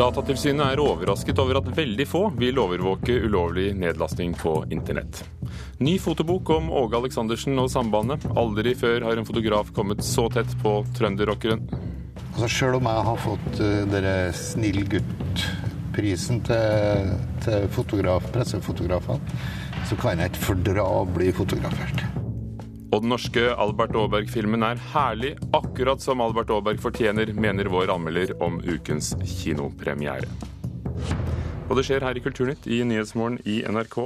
Datatilsynet er overrasket over at veldig få vil overvåke ulovlig nedlasting på internett. Ny fotobok om Åge Aleksandersen og sambandet. Aldri før har en fotograf kommet så tett på trønderrockeren. Altså, Sjøl om jeg har fått uh, dere Snill gutt-prisen til, til fotograf, pressefotografene, så kan jeg ikke fordra å bli fotografert. Og den norske Albert Aaberg-filmen er herlig, akkurat som Albert Aaberg fortjener, mener vår anmelder om ukens kinopremiere. Og det skjer her i Kulturnytt i Nyhetsmorgen i NRK.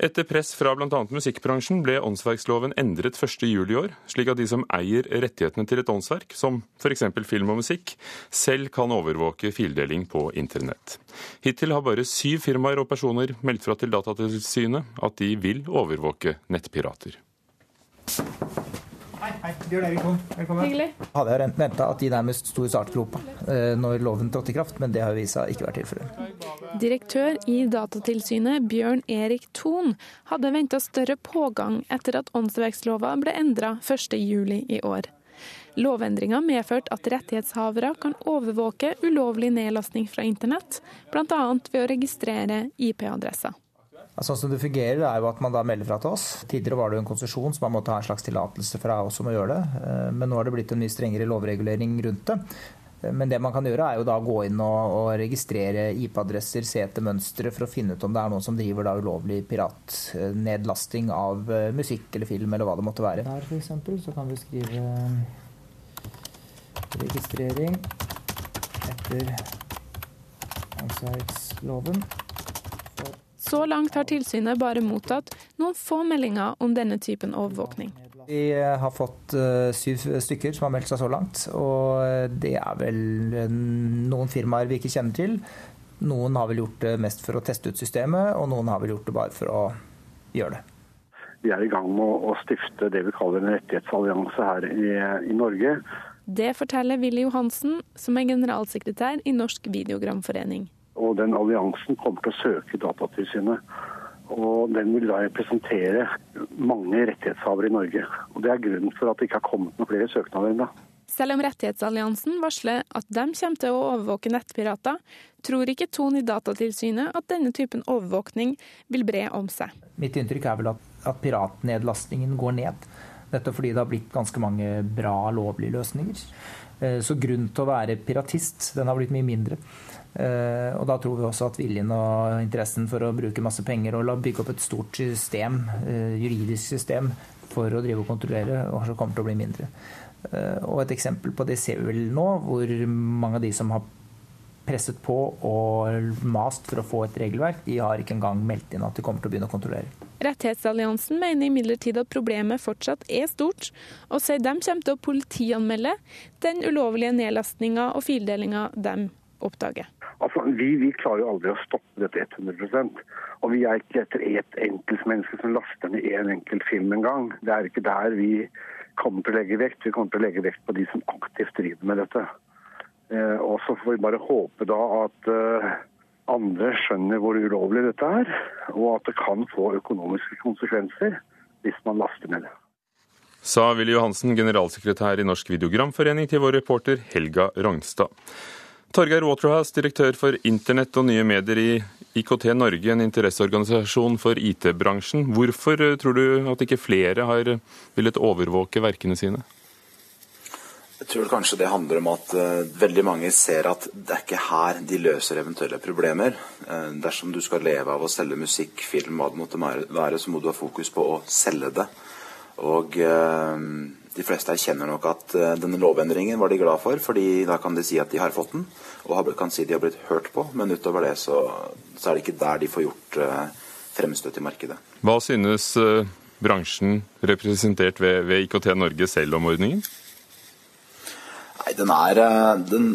Etter press fra bl.a. musikkbransjen ble åndsverksloven endret 1.7 i år, slik at de som eier rettighetene til et åndsverk, som f.eks. film og musikk, selv kan overvåke fildeling på internett. Hittil har bare syv firmaer og personer meldt fra til Datatilsynet at de vil overvåke nettpirater. Hei, hei. Bjørn Erik Holm, velkommen. Hyggelig. Hadde jeg venta at de nærmest sto i startgropa eh, når loven trådte i kraft, men det har vist seg ikke vært tilfellet. Direktør i Datatilsynet, Bjørn Erik Thon, hadde venta større pågang etter at åndsverkslova ble endra 1.7 i år. Lovendringa medførte at rettighetshavere kan overvåke ulovlig nedlastning fra internett, bl.a. ved å registrere IP-adresser. Sånn som det fungerer, er jo at man da melder fra til oss. Tidligere var det jo en konsesjon, så man måtte ha en slags tillatelse fra oss om å gjøre det. Eh, men nå har det blitt en mye strengere lovregulering rundt det. Eh, men det man kan gjøre, er jo da å gå inn og, og registrere IP-adresser, se etter mønstre for å finne ut om det er noen som driver da ulovlig piratnedlasting av eh, musikk eller film eller hva det måtte være. Her f.eks. så kan vi skrive registrering etter åndsverksloven. Så langt har tilsynet bare mottatt noen få meldinger om denne typen overvåkning. Vi har fått eh, syv stykker som har meldt seg så langt. Og det er vel noen firmaer vi ikke kjenner til. Noen har vel gjort det mest for å teste ut systemet, og noen har vel gjort det bare for å gjøre det. Vi er i gang med å stifte det vi kaller en rettighetsallianse her i, i Norge. Det forteller Willy Johansen, som er generalsekretær i Norsk Videogramforening. Og den alliansen kommer til å søke Datatilsynet. Og den vil da representere mange rettighetshavere i Norge. Og det er grunnen for at det ikke har kommet noen flere søknader ennå. Selv om Rettighetsalliansen varsler at de kommer til å overvåke nettpirater, tror ikke Ton i Datatilsynet at denne typen overvåkning vil bre om seg. Mitt inntrykk er vel at, at piratnedlastningen går ned. Dette fordi det har blitt ganske mange bra, lovlige løsninger. Eh, så grunnen til å være piratist, den har blitt mye mindre. Eh, og da tror vi også at viljen og interessen for å bruke masse penger og bygge opp et stort system, eh, juridisk system for å drive og kontrollere, også kommer til å bli mindre. Eh, og et eksempel på det ser vi vel nå, hvor mange av de som har presset på og mast for å få et regelverk, de har ikke engang meldt inn at de kommer til å begynne å kontrollere. Rettighetsalliansen mener imidlertid at problemet fortsatt er stort, og sier de kommer til å politianmelde den ulovlige nedlastninga og fildelinga de oppdager. Altså, vi, vi, klarer jo aldri å stoppe dette 100% Og vi er ikke etter ett enkeltmenneske som laster ned én en enkelt film en gang. Det er ikke der vi kommer til å legge vekt. Vi kommer til å legge vekt på de som aktivt driver med dette. Eh, og så får vi bare håpe da at eh, andre skjønner hvor ulovlig dette er, og at det kan få økonomiske konsekvenser hvis man laster ned det. Sa Willy Johansen, generalsekretær i Norsk Videogramforening, til vår reporter Helga Rognstad. Torgeir Waterhouse, direktør for internett og nye medier i IKT Norge, en interesseorganisasjon for IT-bransjen. Hvorfor eh, tror du at ikke flere har villet overvåke verkene sine? Jeg tror kanskje det handler om at uh, veldig mange ser at det er ikke her de løser eventuelle problemer. Uh, dersom du skal leve av å selge musikk, film, hva det måtte være, så må du ha fokus på å selge det. Og uh, de fleste erkjenner nok at uh, denne lovendringen var de glad for, fordi da kan de si at de har fått den, og kan si de har blitt hørt på. Men utover det så, så er det ikke der de får gjort uh, fremstøt i markedet. Hva synes uh, bransjen representert ved, ved, IKT Norge selv om ordningen? Nei, den er, den,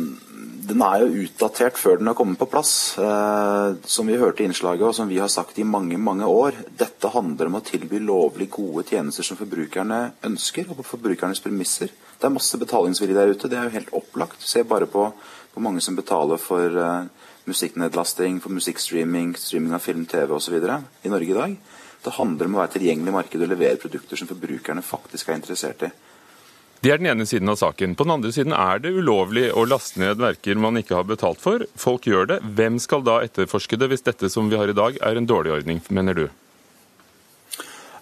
den er jo utdatert før den har kommet på plass. Eh, som vi hørte i innslaget, og som vi har sagt i mange mange år. Dette handler om å tilby lovlig gode tjenester som forbrukerne ønsker, og på forbrukernes premisser. Det er masse betalingsvilje der ute, det er jo helt opplagt. Se bare på hvor mange som betaler for uh, musikknedlasting, for musikkstreaming, streaming av film, TV osv. i Norge i dag. Det handler om å være tilgjengelig i markedet og levere produkter som forbrukerne faktisk er interessert i. Det er den ene siden av saken. På den andre siden er det ulovlig å laste ned verker man ikke har betalt for. Folk gjør det. Hvem skal da etterforske det, hvis dette som vi har i dag er en dårlig ordning, mener du?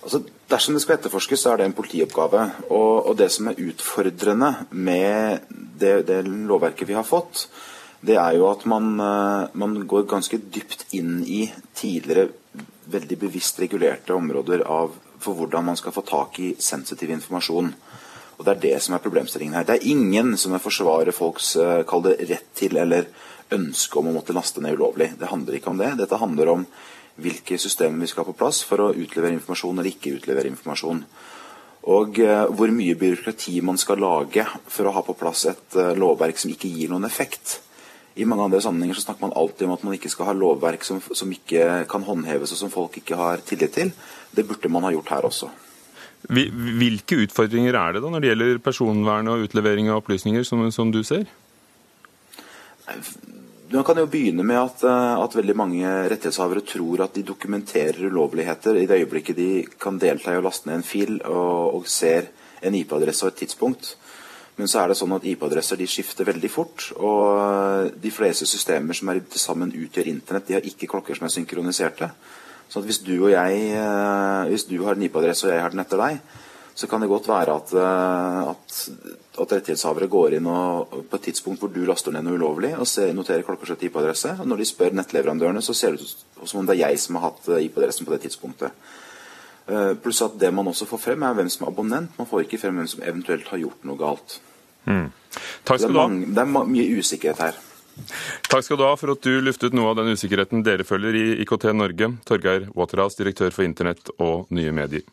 Altså, dersom det skal etterforskes, så er det en politioppgave. Og, og det som er utfordrende med det, det, lovverket vi har fått, det er jo at man, eh, man går ganske dypt inn i tidligere veldig bevisst regulerte områder av, for hvordan man skal få tak i sensitiv informasjon. Og Det er det som er problemstillingen her. Det er ingen som vil forsvare folks uh, det rett til eller ønske om å måtte laste ned ulovlig. Det handler ikke om det. Dette handler om hvilke systemer vi skal ha på plass for å utlevere informasjon eller ikke utlevere informasjon. Og uh, hvor mye byråkrati man skal lage for å ha på plass et uh, lovverk som ikke gir noen effekt. I mange andre sammenhenger så snakker man alltid om at man ikke skal ha lovverk som, som ikke kan håndheves og som folk ikke har tillit til. Det burde man ha gjort her også. Hvilke utfordringer er det da når det gjelder personvern og utlevering av opplysninger, som, som du ser? Man kan jo begynne med at, eh, at, veldig mange rettighetshavere tror at de dokumenterer ulovligheter i det øyeblikket de kan delta i å laste ned en fil og, og ser en IP-adresse og et tidspunkt. Men så er det sånn at IP-adresser de skifter veldig fort. Og de fleste systemer som er til sammen utgjør Internett, de har ikke klokker som er synkroniserte. Så hvis du og jeg, eh, hvis du har en IP-adresse og jeg har den etter deg, så kan det godt være at, eh, at, at rettighetshavere går inn og, på et tidspunkt hvor du laster ned noe ulovlig, og ser, noterer klokkeslett IP-adresse. og Når de spør nettleverandørene, så ser det ut som om det er jeg som har hatt eh, IP-adressen på det tidspunktet. Pluss at det man også får frem, er hvem som er abonnent. Man får ikke frem hvem som eventuelt har gjort noe galt. Mm. Takk skal du ha. Det er mye usikkerhet her. Takk skal du ha for at du luftet noe av den usikkerheten dere følger i IKT Norge. Torgeir Waterhouse, direktør for Internett og nye medier.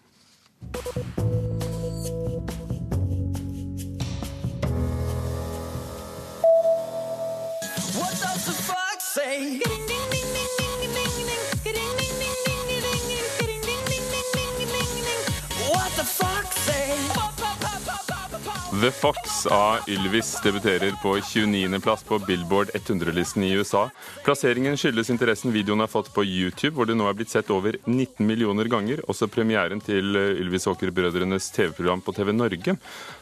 The Fox av Ylvis debuterer på 29.-plass på Billboard 100-listen i USA. Plasseringen skyldes interessen videoen har fått på YouTube, hvor det nå er blitt sett over 19 millioner ganger. Også premieren til Ylvis-Åker-brødrenes TV-program på TV Norge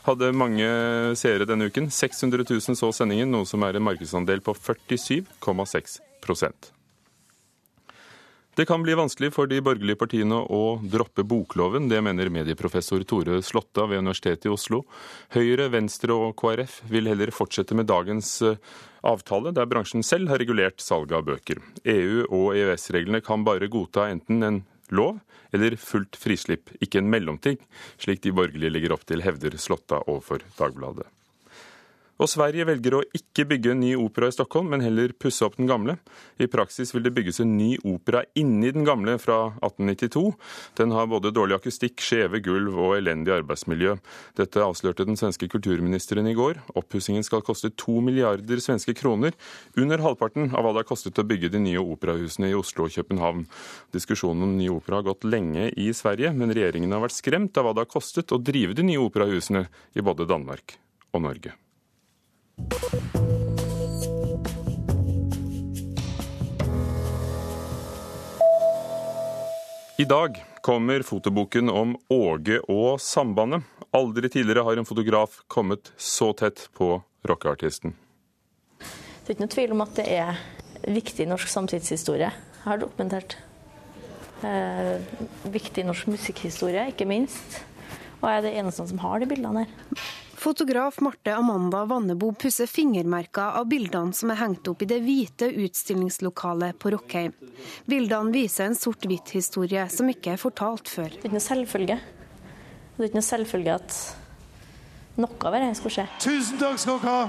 hadde mange seere denne uken. 600 000 så sendingen, noe som er en markedsandel på 47,6 det kan bli vanskelig for de borgerlige partiene å droppe bokloven. Det mener medieprofessor Tore Slåtta ved Universitetet i Oslo. Høyre, Venstre og KrF vil heller fortsette med dagens eh, avtale, der bransjen selv har regulert salget av bøker. EU og EØS-reglene kan bare godta enten en lov eller fullt frislipp, ikke en mellomting, slik de borgerlige legger opp til, hevder Slåtta overfor Dagbladet. Og Sverige velger å ikke bygge en ny opera i Stockholm, men heller pusse opp den gamle. I praksis vil det bygges en ny opera inni den gamle fra 1892. Den har både dårlig akustikk, skjeve gulv og elendig arbeidsmiljø. Dette avslørte den svenske kulturministeren i går. Oppussingen skal koste to milliarder svenske kroner, under halvparten av hva det har kostet å bygge de nye operahusene i Oslo og København. Diskusjonen om ny opera har gått lenge i Sverige, men regjeringen har vært skremt av hva det har kostet å drive de nye operahusene i både Danmark og Norge. I dag kommer fotoboken om Åge og Sambandet. Aldri tidligere har en fotograf kommet så tett på rockeartisten. Det er ikke noe tvil om at det er viktig norsk samtidshistorie. Jeg har dokumentert. Eh, viktig norsk musikkhistorie, ikke minst. Og jeg er det eneste som har de bildene her. Fotograf Marte Amanda Vannebo pusser fingermerker av bildene som er hengt opp i det hvite utstillingslokalet på Rockheim. Bildene viser en sort-hvitt-historie som ikke er fortalt før. Det er ikke noe selvfølge. Det er ikke noe selvfølge at noe av dette skulle skje. Tusen takk skal dere ha!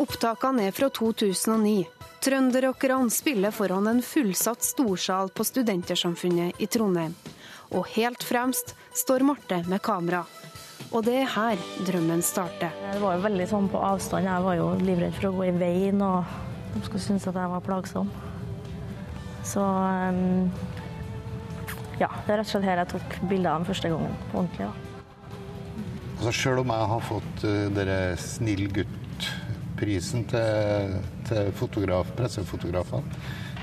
Opptakene er fra 2009. Trønderrockerne spiller foran en fullsatt storsal på Studentersamfunnet i Trondheim. Og helt fremst står Marte med kamera. Og det er her drømmen starter. Det var jo veldig sånn på avstand. Jeg var jo livredd for å gå i veien, og de skulle synes at jeg var plagsom. Så um, ja, det er rett og slett her jeg tok bildene første gangen på ordentlig. Ja. Altså, Sjøl om jeg har fått uh, dere snill gutt prisen til, til fotograf, pressefotografene,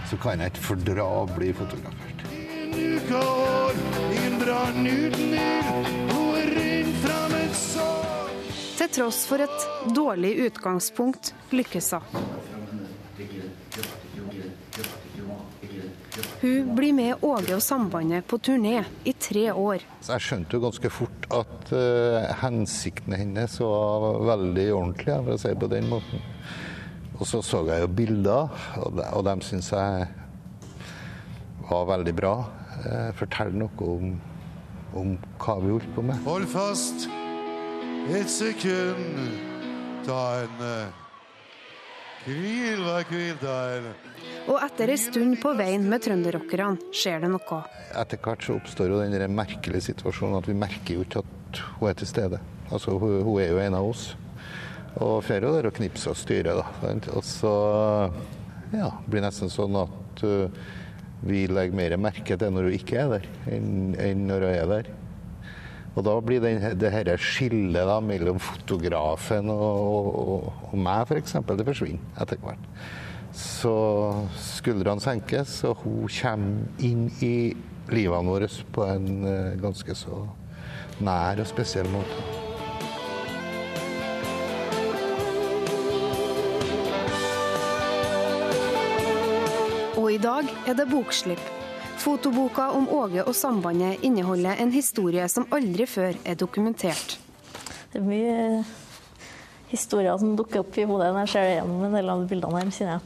så kan jeg ikke fordra å bli fotografert. Til tross for et dårlig utgangspunkt lykkes hun. Hun blir med Åge og Sambandet på turné i tre år. Jeg skjønte jo ganske fort at uh, hensikten hennes var veldig ordentlig, for å si det på den måten. Og så så jeg jo bilder, og, de, og dem syns jeg var veldig bra. Uh, Fortell noe om, om hva vi holdt på med. Hold fast et sekund, ta en uh, hvil, hva hvil, ta en og etter ei stund på veien med trønderrockerne skjer det noe. Etter hvert så oppstår jo den merkelige situasjonen at vi merker jo ikke at hun er til stede. Altså, hun, hun er jo en av oss. Og får jo der og knipser og styrer, da. Og så ja, blir det nesten sånn at uh, vi legger mer merke til når hun ikke er der, enn, enn når hun er der. Og da blir det, det dette skillet da, mellom fotografen og, og, og meg, f.eks., det forsvinner etter hvert så skuldrene senkes, og hun kommer inn i livene våre på en eh, ganske så nær og spesiell måte. Og i dag er det bokslipp. Fotoboka om Åge og sambandet inneholder en historie som aldri før er dokumentert. Det er mye historier som dukker opp i hodet når jeg ser gjennom en del av bildene her, kjenner jeg.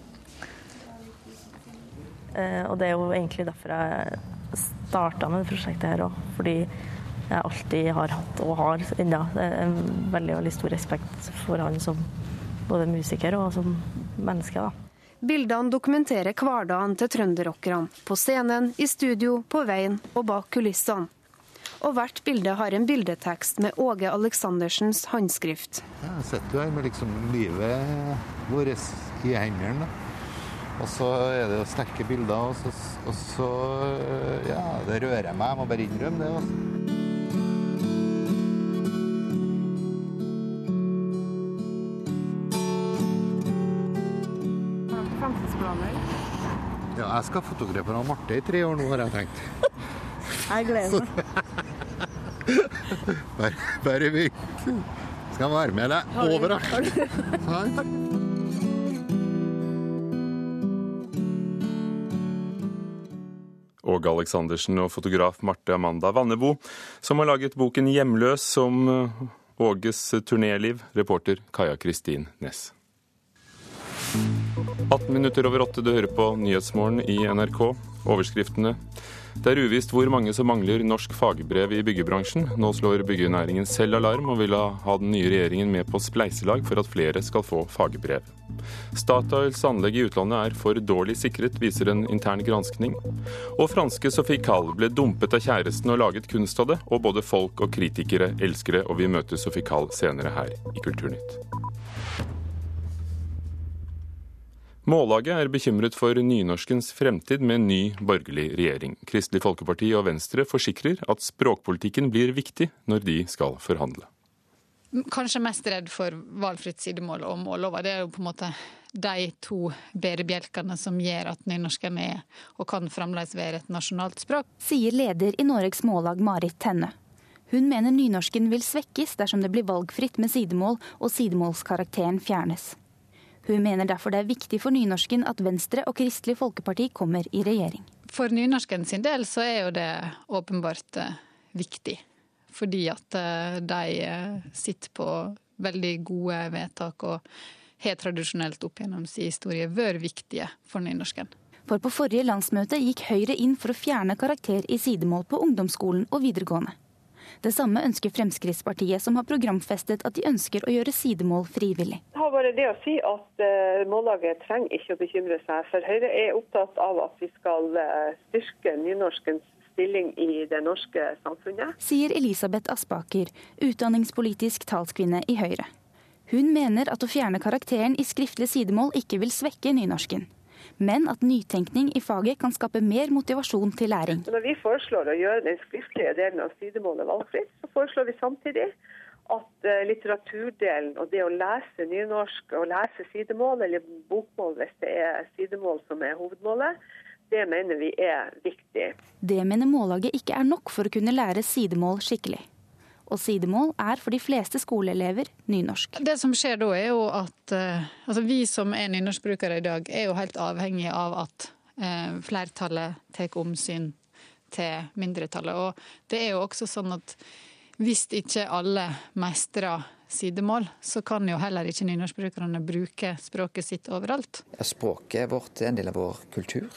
Eh, og det er jo egentlig derfor jeg starta med det prosjektet her òg. Fordi jeg alltid har hatt, og har ennå, en veldig, veldig stor respekt for han som både musiker og som menneske. da. Bildene dokumenterer hverdagen til trønderrockerne. På scenen, i studio, på veien og bak kulissene. Og hvert bilde har en bildetekst med Åge Aleksandersens håndskrift. Jeg sitter her med liksom livet vårt i hendene. Og så er det sterke bilder, og så, og så, Ja, det rører meg. Jeg må bare innrømme det. Også. Jeg skal fotografere Marte i tre år nå, har jeg tenkt. Jeg gleder meg. bare, bare vi skal være med deg overalt. Åge Aleksandersen og fotograf Marte Amanda Vannebo, som har laget boken 'Hjemløs' om eh, Åges turnéliv. Reporter Kaja Kristin Næss. 18 minutter over åtte, du hører på Nyhetsmorgen i NRK. Overskriftene. Det er uvisst hvor mange som mangler norsk fagbrev i byggebransjen. Nå slår byggenæringen selv alarm og vil ha den nye regjeringen med på spleiselag for at flere skal få fagbrev. Statoils anlegg i utlandet er for dårlig sikret, viser en intern granskning. Og franske Sophie Calle ble dumpet av kjæresten og laget kunst av det, og både folk og kritikere elsker det, og vi møter Sophie Calle senere her i Kulturnytt. Mållaget er bekymret for nynorskens fremtid med en ny borgerlig regjering. Kristelig Folkeparti og Venstre forsikrer at språkpolitikken blir viktig når de skal forhandle. Kanskje mest redd for valgfritt sidemål og mållova. Det er jo på en måte de to bærebjelkene som gjør at nynorsken er og kan fremdeles være et nasjonalt språk. Sier leder i Noregs Mållag Marit Tenne. Hun mener nynorsken vil svekkes dersom det blir valgfritt med sidemål og sidemålskarakteren fjernes. Hun mener derfor det er viktig for nynorsken at Venstre og Kristelig Folkeparti kommer i regjering. For nynorsken sin del så er jo det åpenbart eh, viktig. Fordi at eh, de eh, sitter på veldig gode vedtak og har tradisjonelt opp gjennom sin historie vært viktige for nynorsken. For på forrige landsmøte gikk Høyre inn for å fjerne karakter i sidemål på ungdomsskolen og videregående. Det samme ønsker Fremskrittspartiet, som har programfestet at de ønsker å gjøre sidemål frivillig. Det har bare det å si at uh, Mållaget trenger ikke å bekymre seg, for Høyre er opptatt av at vi skal uh, styrke nynorskens stilling i det norske samfunnet. Sier Elisabeth Aspaker, utdanningspolitisk talskvinne i Høyre. Hun mener at å fjerne karakteren i skriftlig sidemål ikke vil svekke nynorsken men at nytenkning i faget kan skape mer motivasjon til læring. Når vi foreslår å gjøre den skriftlige delen av sidemålet valgfritt, så foreslår vi samtidig at eh, litteraturdelen og det å lese nynorsk og lese sidemål, eller bokmål hvis det er sidemål som er hovedmålet, Det mener vi er viktig. Det mener mållaget ikke er nok for å kunne lære sidemål skikkelig. Og sidemål er for de fleste skoleelever nynorsk. Det som skjer da, er jo at uh, altså vi som er nynorskbrukere i dag, er jo helt avhengig av at uh, flertallet tar omsyn til mindretallet. Og det er jo også sånn at hvis ikke alle mestrer sidemål, så kan jo heller ikke nynorskbrukerne bruke språket sitt overalt. Språket vårt er en del av vår kultur,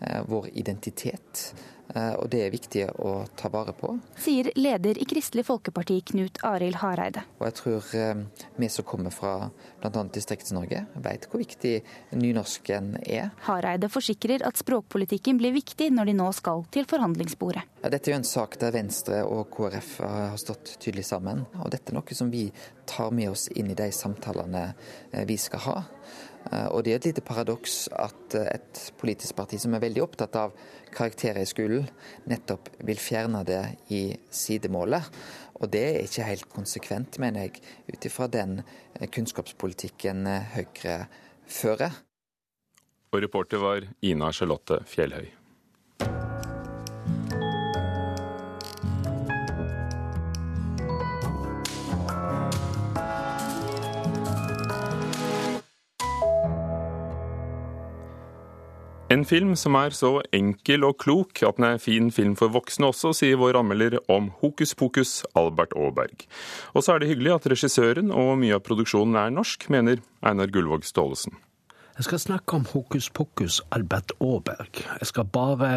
eh, vår identitet. Eh, og det er viktig å ta vare på. Sier leder i Kristelig Folkeparti Knut Arild Hareide. Og jeg tror eh, vi som kommer fra bl.a. Distrikts-Norge, vet hvor viktig nynorsken er. Hareide forsikrer at språkpolitikken blir viktig når de nå skal til forhandlingsbordet. Ja, dette er jo en sak der Venstre og KrF har stått tydelig sammen. Og dette er noe som vi tar med oss inn i de samtalene eh, vi skal ha. Og det er et lite paradoks at et politisk parti som er veldig opptatt av karakterer i skolen, nettopp vil fjerne det i sidemålet. Og det er ikke helt konsekvent, mener jeg, ut ifra den eh, kunnskapspolitikken eh, Høyre fører. Og reporter var Ina Charlotte Fjellhøy. Film som er så enkel og klok at den er fin film for voksne også, sier vår anmelder om Hokus pokus, Albert Aaberg. Og så er det hyggelig at regissøren og mye av produksjonen er norsk, mener Einar Gullvåg Staalesen. Jeg skal snakke om Hokus pokus, Albert Aaberg. Jeg skal bare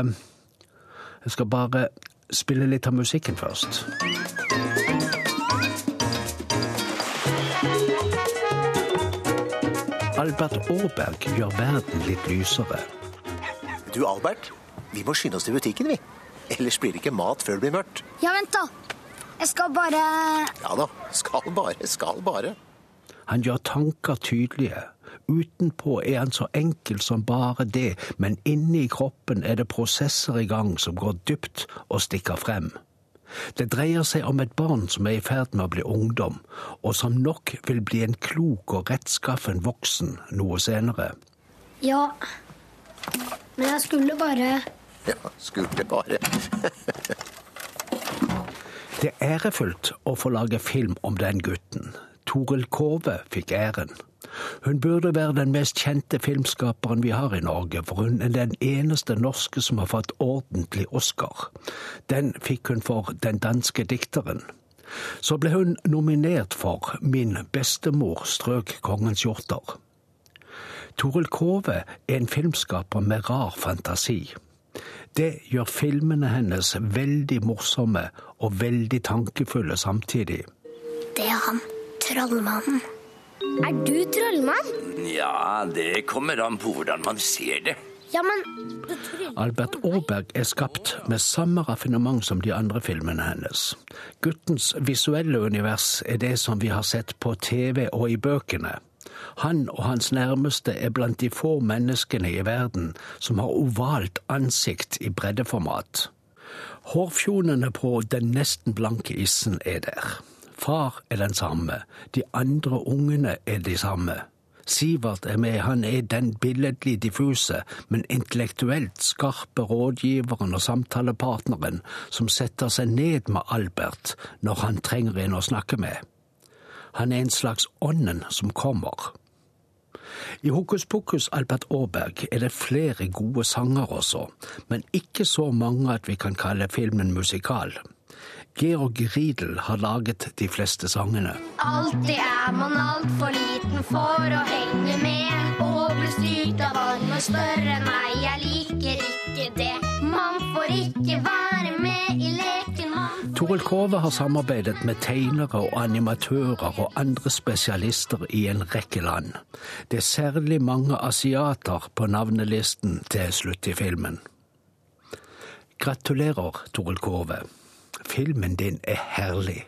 Jeg skal bare spille litt av musikken først. Albert Aaberg gjør verden litt lysere. Du, Albert. Vi må skynde oss til butikken, vi. Ellers blir det ikke mat før det blir mørkt. Ja, vent, da. Jeg skal bare Ja da. Skal bare, skal bare. Han gjør tanker tydelige. Utenpå er han så enkel som bare det, men inni kroppen er det prosesser i gang som går dypt og stikker frem. Det dreier seg om et barn som er i ferd med å bli ungdom, og som nok vil bli en klok og rettskaffen voksen noe senere. Ja, men jeg skulle bare Ja, skulle bare. det er ærefullt å få lage film om den gutten. Toril Kove fikk æren. Hun burde være den mest kjente filmskaperen vi har i Norge, for hun er den eneste norske som har fått ordentlig Oscar. Den fikk hun for Den danske dikteren. Så ble hun nominert for Min bestemor strøk kongens hjorter. Toril Kove er en filmskaper med rar fantasi. Det gjør filmene hennes veldig morsomme og veldig tankefulle samtidig. Det er han. Trollmannen. Er du trollmann? Ja, det kommer an på hvordan man ser det. Ja, men Albert Aaberg er skapt med samme raffinement som de andre filmene hennes. Guttens visuelle univers er det som vi har sett på TV og i bøkene. Han og hans nærmeste er blant de få menneskene i verden som har ovalt ansikt i breddeformat. Hårfjonene på den nesten blanke issen er der. Far er den samme, de andre ungene er de samme. Sivert er med, han er den billedlig diffuse, men intellektuelt skarpe rådgiveren og samtalepartneren som setter seg ned med Albert når han trenger en å snakke med. Han er en slags ånden som kommer. I Hokus pokus Albert Aaberg er det flere gode sanger også, men ikke så mange at vi kan kalle filmen musikal. Georg Riedel har laget de fleste sangene. Alltid er man altfor liten for å henge med. Og blir styrt av alle og spørre nei, jeg liker ikke det. Man får ikke være med i leken. Toril Kove har samarbeidet med tegnere og animatører og andre spesialister i en rekke land. Det er særlig mange asiater på navnelisten til slutt i filmen. Gratulerer, Toril Kove. Filmen din er herlig.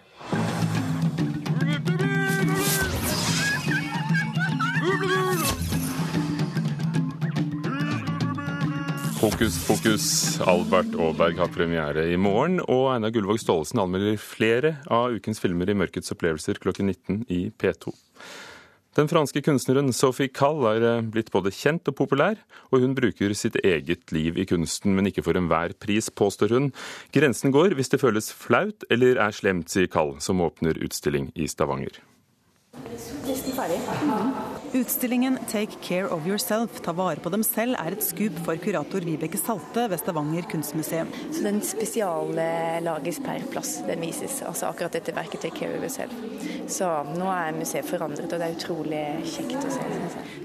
Hokus pokus, Albert Aaberg har premiere i morgen, og Einar Gullvåg Staalesen anmelder flere av ukens filmer i Mørkets opplevelser klokken 19 i P2. Den franske kunstneren Sophie Call er eh, blitt både kjent og populær, og hun bruker sitt eget liv i kunsten, men ikke for enhver pris, påstår hun. Grensen går hvis det føles flaut eller er slemt, sier Call, som åpner utstilling i Stavanger. Nesten ferdig. Utstillingen 'Take Care of Yourself', ta vare på dem selv, er et skup for kurator Vibeke Salte ved Stavanger kunstmuseum. Så Den spesiallages per plass den vises, altså akkurat dette verket 'Take Care of Yourself'. Så nå er museet forandret, og det er utrolig kjekt å se.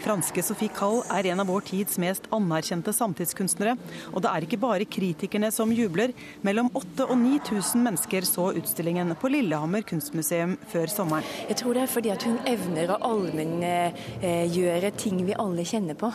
Franske Sophie Kall er en av vår tids mest anerkjente samtidskunstnere. Og det er ikke bare kritikerne som jubler. Mellom 8000 og 9000 mennesker så utstillingen på Lillehammer kunstmuseum før sommeren. Jeg tror det er fordi at hun evner å allmenngjøre ting vi alle kjenner på.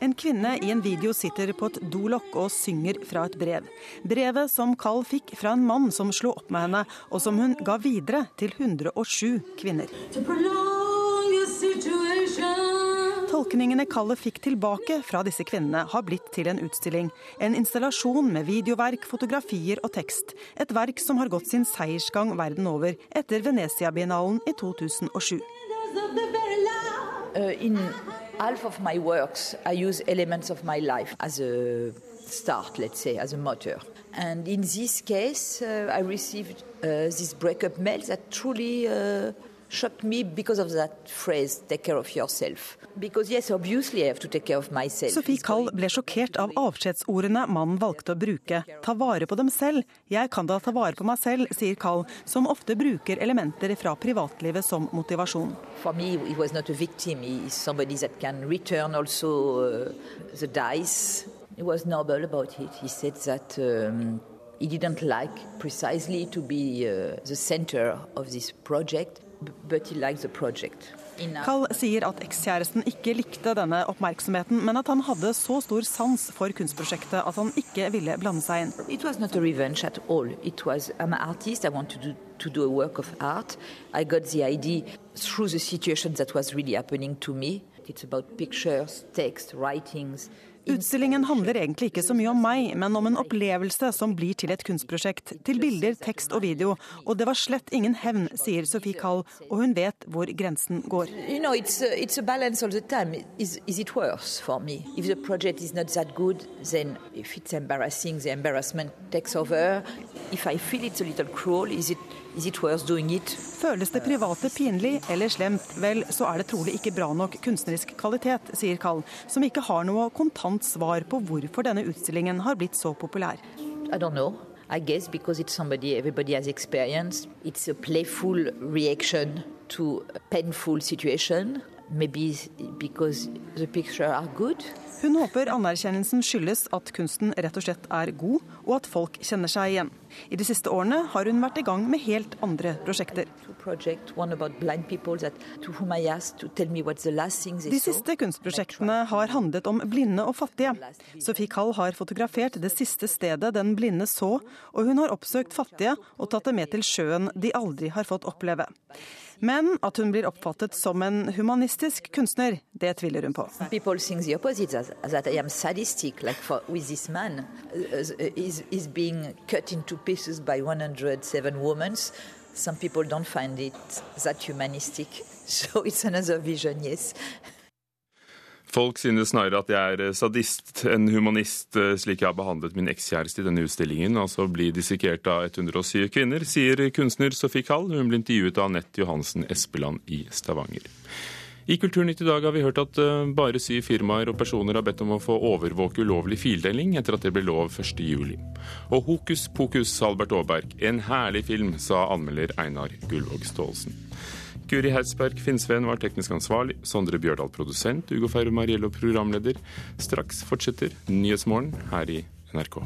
En kvinne i en video sitter på et dolokk og synger fra et brev. Brevet som Kall fikk fra en mann som slo opp med henne, og som hun ga videre til 107 kvinner. Tolkningene Kalle fikk tilbake fra disse kvinnene, har blitt til en utstilling. En installasjon med videoverk, fotografier og tekst. Et verk som har gått sin seiersgang verden over etter Venezia-biennalen i 2007. Uh, in half of my works, I use elements of my life start, let's say, as a motor. And in this case, uh, I received uh, this breakup mail that truly uh, shocked me because of that phrase, take care of yourself. Because yes, obviously I have to take care of myself. Sofie Kall ble sjokkert av avskjedsordene mannen valgte å bruke. Ta vare på dem selv. Jeg kan da ta vare på meg selv, sier Kall, som ofte bruker elementer fra privatlivet som motivasjon. For me, he was not a victim. He is somebody that can return also uh, the dice. He was noble about it. He said that um, he didn't like precisely to be uh, the center of this project, but he liked the project. Kall sier at ekskjæresten ikke likte denne oppmerksomheten, men at han hadde så stor sans for kunstprosjektet at han ikke ville blande seg inn. It was not a revenge at all. It was, I'm an artist, I want to do, to do a work of art. I got the idea through the situation that was really happening to me. It's pictures, text. Utstillingen handler egentlig ikke så mye om meg, men om en opplevelse som blir til et kunstprosjekt. Til bilder, tekst og video. Og det var slett ingen hevn, sier Sofie Kall, og hun vet hvor grensen går. You know, it's a, it's a balance all the time. Is, is it worse for me? If the project is not that good, then if it's embarrassing, the embarrassment takes over. If I feel it's a little cruel, is it, is it worth doing it? Føles det private pinlig eller slemt, vel, så er det trolig ikke bra nok kunstnerisk kvalitet, sier Kall, som ikke har noe kontant svar på hvorfor denne utstillingen har blitt så populær. I don't know. I guess because it's somebody everybody has experienced. It's a playful reaction to a painful situation. Maybe because Hun håper anerkjennelsen skyldes at kunsten rett og slett er god, og at folk kjenner seg igjen. I de siste årene har hun vært i gang med helt andre prosjekter. De siste kunstprosjektene har handlet om blinde og fattige. Sophie Kall har fotografert det siste stedet den blinde så, og hun har oppsøkt fattige og tatt det med til sjøen de aldri har fått oppleve. Men at hun blir oppfattet som en humanistisk kunstner, det tviler hun på. People think the opposite, that I am sadistic, like for, with this man uh, is, is being cut into pieces by 107 women. Some people don't find it that humanistic, so it's another vision, yes. Folk synes snarere at jeg er sadist enn humanist, slik jeg har behandlet min ekskjæreste i denne utstillingen, altså bli dissekert av 107 kvinner, sier kunstner Sofie Kall. Hun ble intervjuet av Anette Johansen Espeland i Stavanger. I Kulturnytt i dag har vi hørt at bare syv firmaer og personer har bedt om å få overvåke ulovlig fildeling etter at det ble lov 1.7. Og hokus pokus, Albert Aaberg, en herlig film, sa anmelder Einar Gullvåg Staalesen. Guri Hersberg Finnsveen var teknisk ansvarlig, Sondre Bjørdal produsent, Ugo Ferro Mariello programleder. Straks fortsetter Nyhetsmorgen her i NRK.